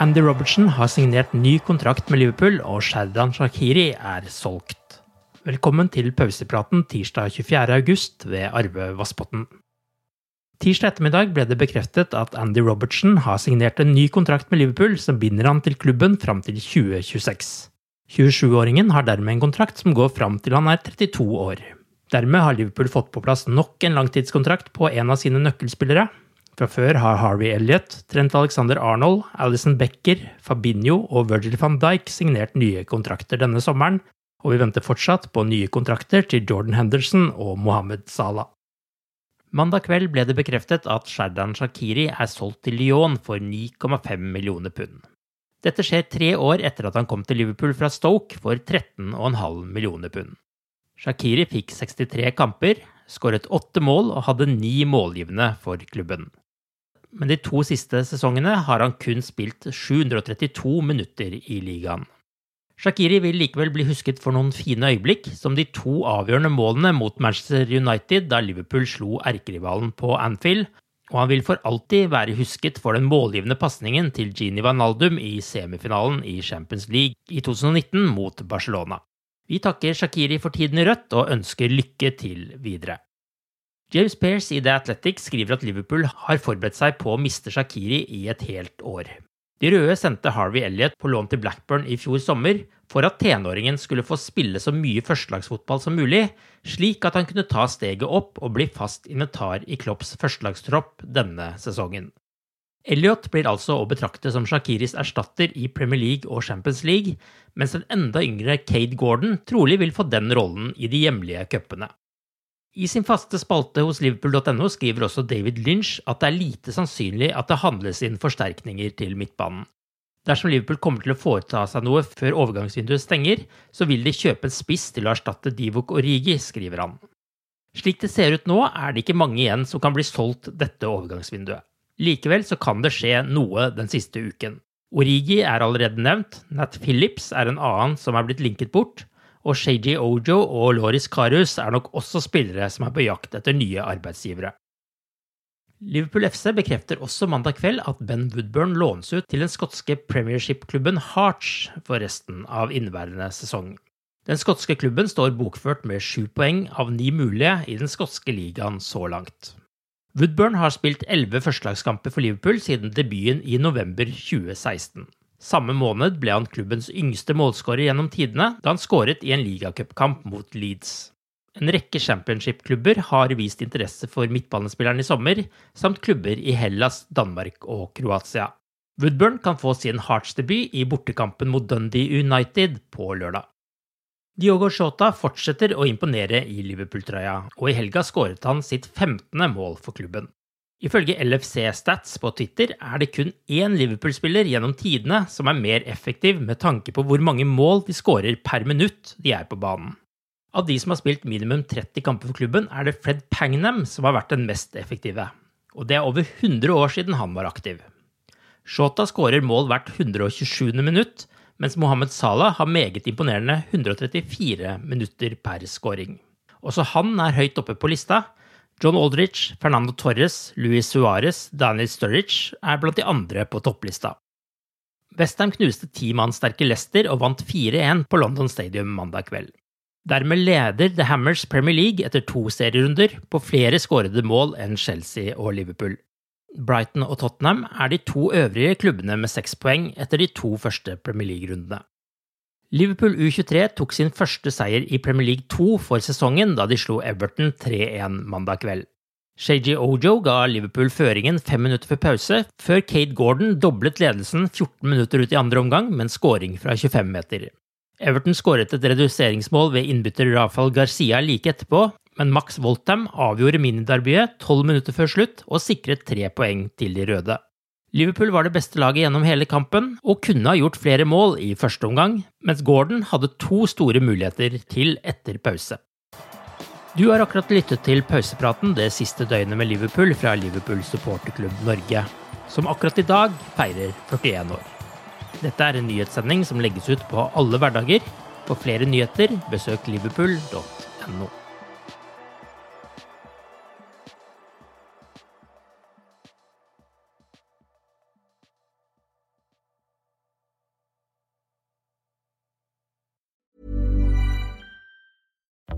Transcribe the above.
Andy Robertson har signert ny kontrakt med Liverpool, og Sherdan Shakiri er solgt. Velkommen til pausepraten tirsdag 24. august ved Arve Vassbotn. Tirsdag ettermiddag ble det bekreftet at Andy Robertson har signert en ny kontrakt med Liverpool som binder han til klubben fram til 2026. 27-åringen har dermed en kontrakt som går fram til han er 32 år. Dermed har Liverpool fått på plass nok en langtidskontrakt på en av sine nøkkelspillere. Fra før har Harvey Elliot, Trent Alexander Arnold, Alison Becker, Fabinho og Virgil van Dijk signert nye kontrakter denne sommeren, og vi venter fortsatt på nye kontrakter til Jordan Henderson og Mohammed Salah. Mandag kveld ble det bekreftet at Sherdan Shakiri er solgt til Lyon for 9,5 millioner pund. Dette skjer tre år etter at han kom til Liverpool fra Stoke for 13,5 millioner pund. Shakiri fikk 63 kamper, skåret åtte mål og hadde ni målgivende for klubben. Men de to siste sesongene har han kun spilt 732 minutter i ligaen. Shakiri vil likevel bli husket for noen fine øyeblikk, som de to avgjørende målene mot Manchester United da Liverpool slo erkerivalen på Anfield, og han vil for alltid være husket for den målgivende pasningen til Gini Vanaldum i semifinalen i Champions League i 2019 mot Barcelona. Vi takker Shakiri for tiden i rødt og ønsker lykke til videre. James Pearce i The Athletic skriver at Liverpool har forberedt seg på å miste Shakiri i et helt år. De røde sendte Harvey Elliot på lån til Blackburn i fjor sommer for at tenåringen skulle få spille så mye førstelagsfotball som mulig, slik at han kunne ta steget opp og bli fast inventar i Klopps førstelagstropp denne sesongen. Elliot blir altså å betrakte som Shakiris erstatter i Premier League og Champions League, mens den enda yngre Cade Gordon trolig vil få den rollen i de hjemlige cupene. I sin faste spalte hos liverpool.no skriver også David Lynch at det er lite sannsynlig at det handles inn forsterkninger til midtbanen. Dersom Liverpool kommer til å foreta seg noe før overgangsvinduet stenger, så vil de kjøpe en spiss til å erstatte Divok Origi, skriver han. Slik det ser ut nå, er det ikke mange igjen som kan bli solgt dette overgangsvinduet. Likevel så kan det skje noe den siste uken. Origi er allerede nevnt, Nat Phillips er en annen som er blitt linket bort, og Sheiji Ojo og Loris Karus er nok også spillere som er på jakt etter nye arbeidsgivere. Liverpool FC bekrefter også mandag kveld at Ben Woodburn lånes ut til den skotske premiership-klubben Hearts for resten av inneværende sesong. Den skotske klubben står bokført med sju poeng av ni mulige i den skotske ligaen så langt. Woodburn har spilt elleve førstelagskamper for Liverpool siden debuten i november 2016. Samme måned ble han klubbens yngste målskårer gjennom tidene, da han skåret i en ligacupkamp mot Leeds. En rekke championship-klubber har vist interesse for midtbanespilleren i sommer, samt klubber i Hellas, Danmark og Kroatia. Woodburn kan få sin Hearts-debut i bortekampen mot Dundee United på lørdag. Diogo Shota fortsetter å imponere i Liverpool-trøya, og i helga skåret han sitt 15. mål for klubben. Ifølge LFC Stats på Twitter er det kun én Liverpool-spiller gjennom tidene som er mer effektiv med tanke på hvor mange mål de skårer per minutt de er på banen. Av de som har spilt minimum 30 kamper for klubben, er det Fred Pangnam som har vært den mest effektive. og det er over 100 år siden han var aktiv. Shota skårer mål hvert 127. minutt, mens Mohammed Salah har meget imponerende 134 minutter per scoring. Også han er høyt oppe på lista. John Aldrich, Fernando Torres, Luis Suárez, Daniel Sturridge er blant de andre på topplista. Westham knuste ti mann sterke Leicester og vant 4-1 på London Stadium mandag kveld. Dermed leder The Hammers Premier League etter to serierunder på flere skårede mål enn Chelsea og Liverpool. Brighton og Tottenham er de to øvrige klubbene med seks poeng etter de to første Premier League-rundene. Liverpool U23 tok sin første seier i Premier League 2 for sesongen da de slo Everton 3-1 mandag kveld. Shaji Ojo ga Liverpool føringen fem minutter før pause, før Kate Gordon doblet ledelsen 14 minutter ut i andre omgang med en scoring fra 25 meter. Everton skåret et reduseringsmål ved innbytter Rafael Garcia like etterpå, men Max Voltham avgjorde miniderbyet tolv minutter før slutt og sikret tre poeng til de røde. Liverpool var det beste laget gjennom hele kampen og kunne ha gjort flere mål i første omgang, mens Gordon hadde to store muligheter til etter pause. Du har akkurat lyttet til pausepraten det siste døgnet med Liverpool fra Liverpool supporterklubb Norge, som akkurat i dag feirer 41 år. Dette er en nyhetssending som legges ut på alle hverdager. For flere nyheter, besøk liverpool.no.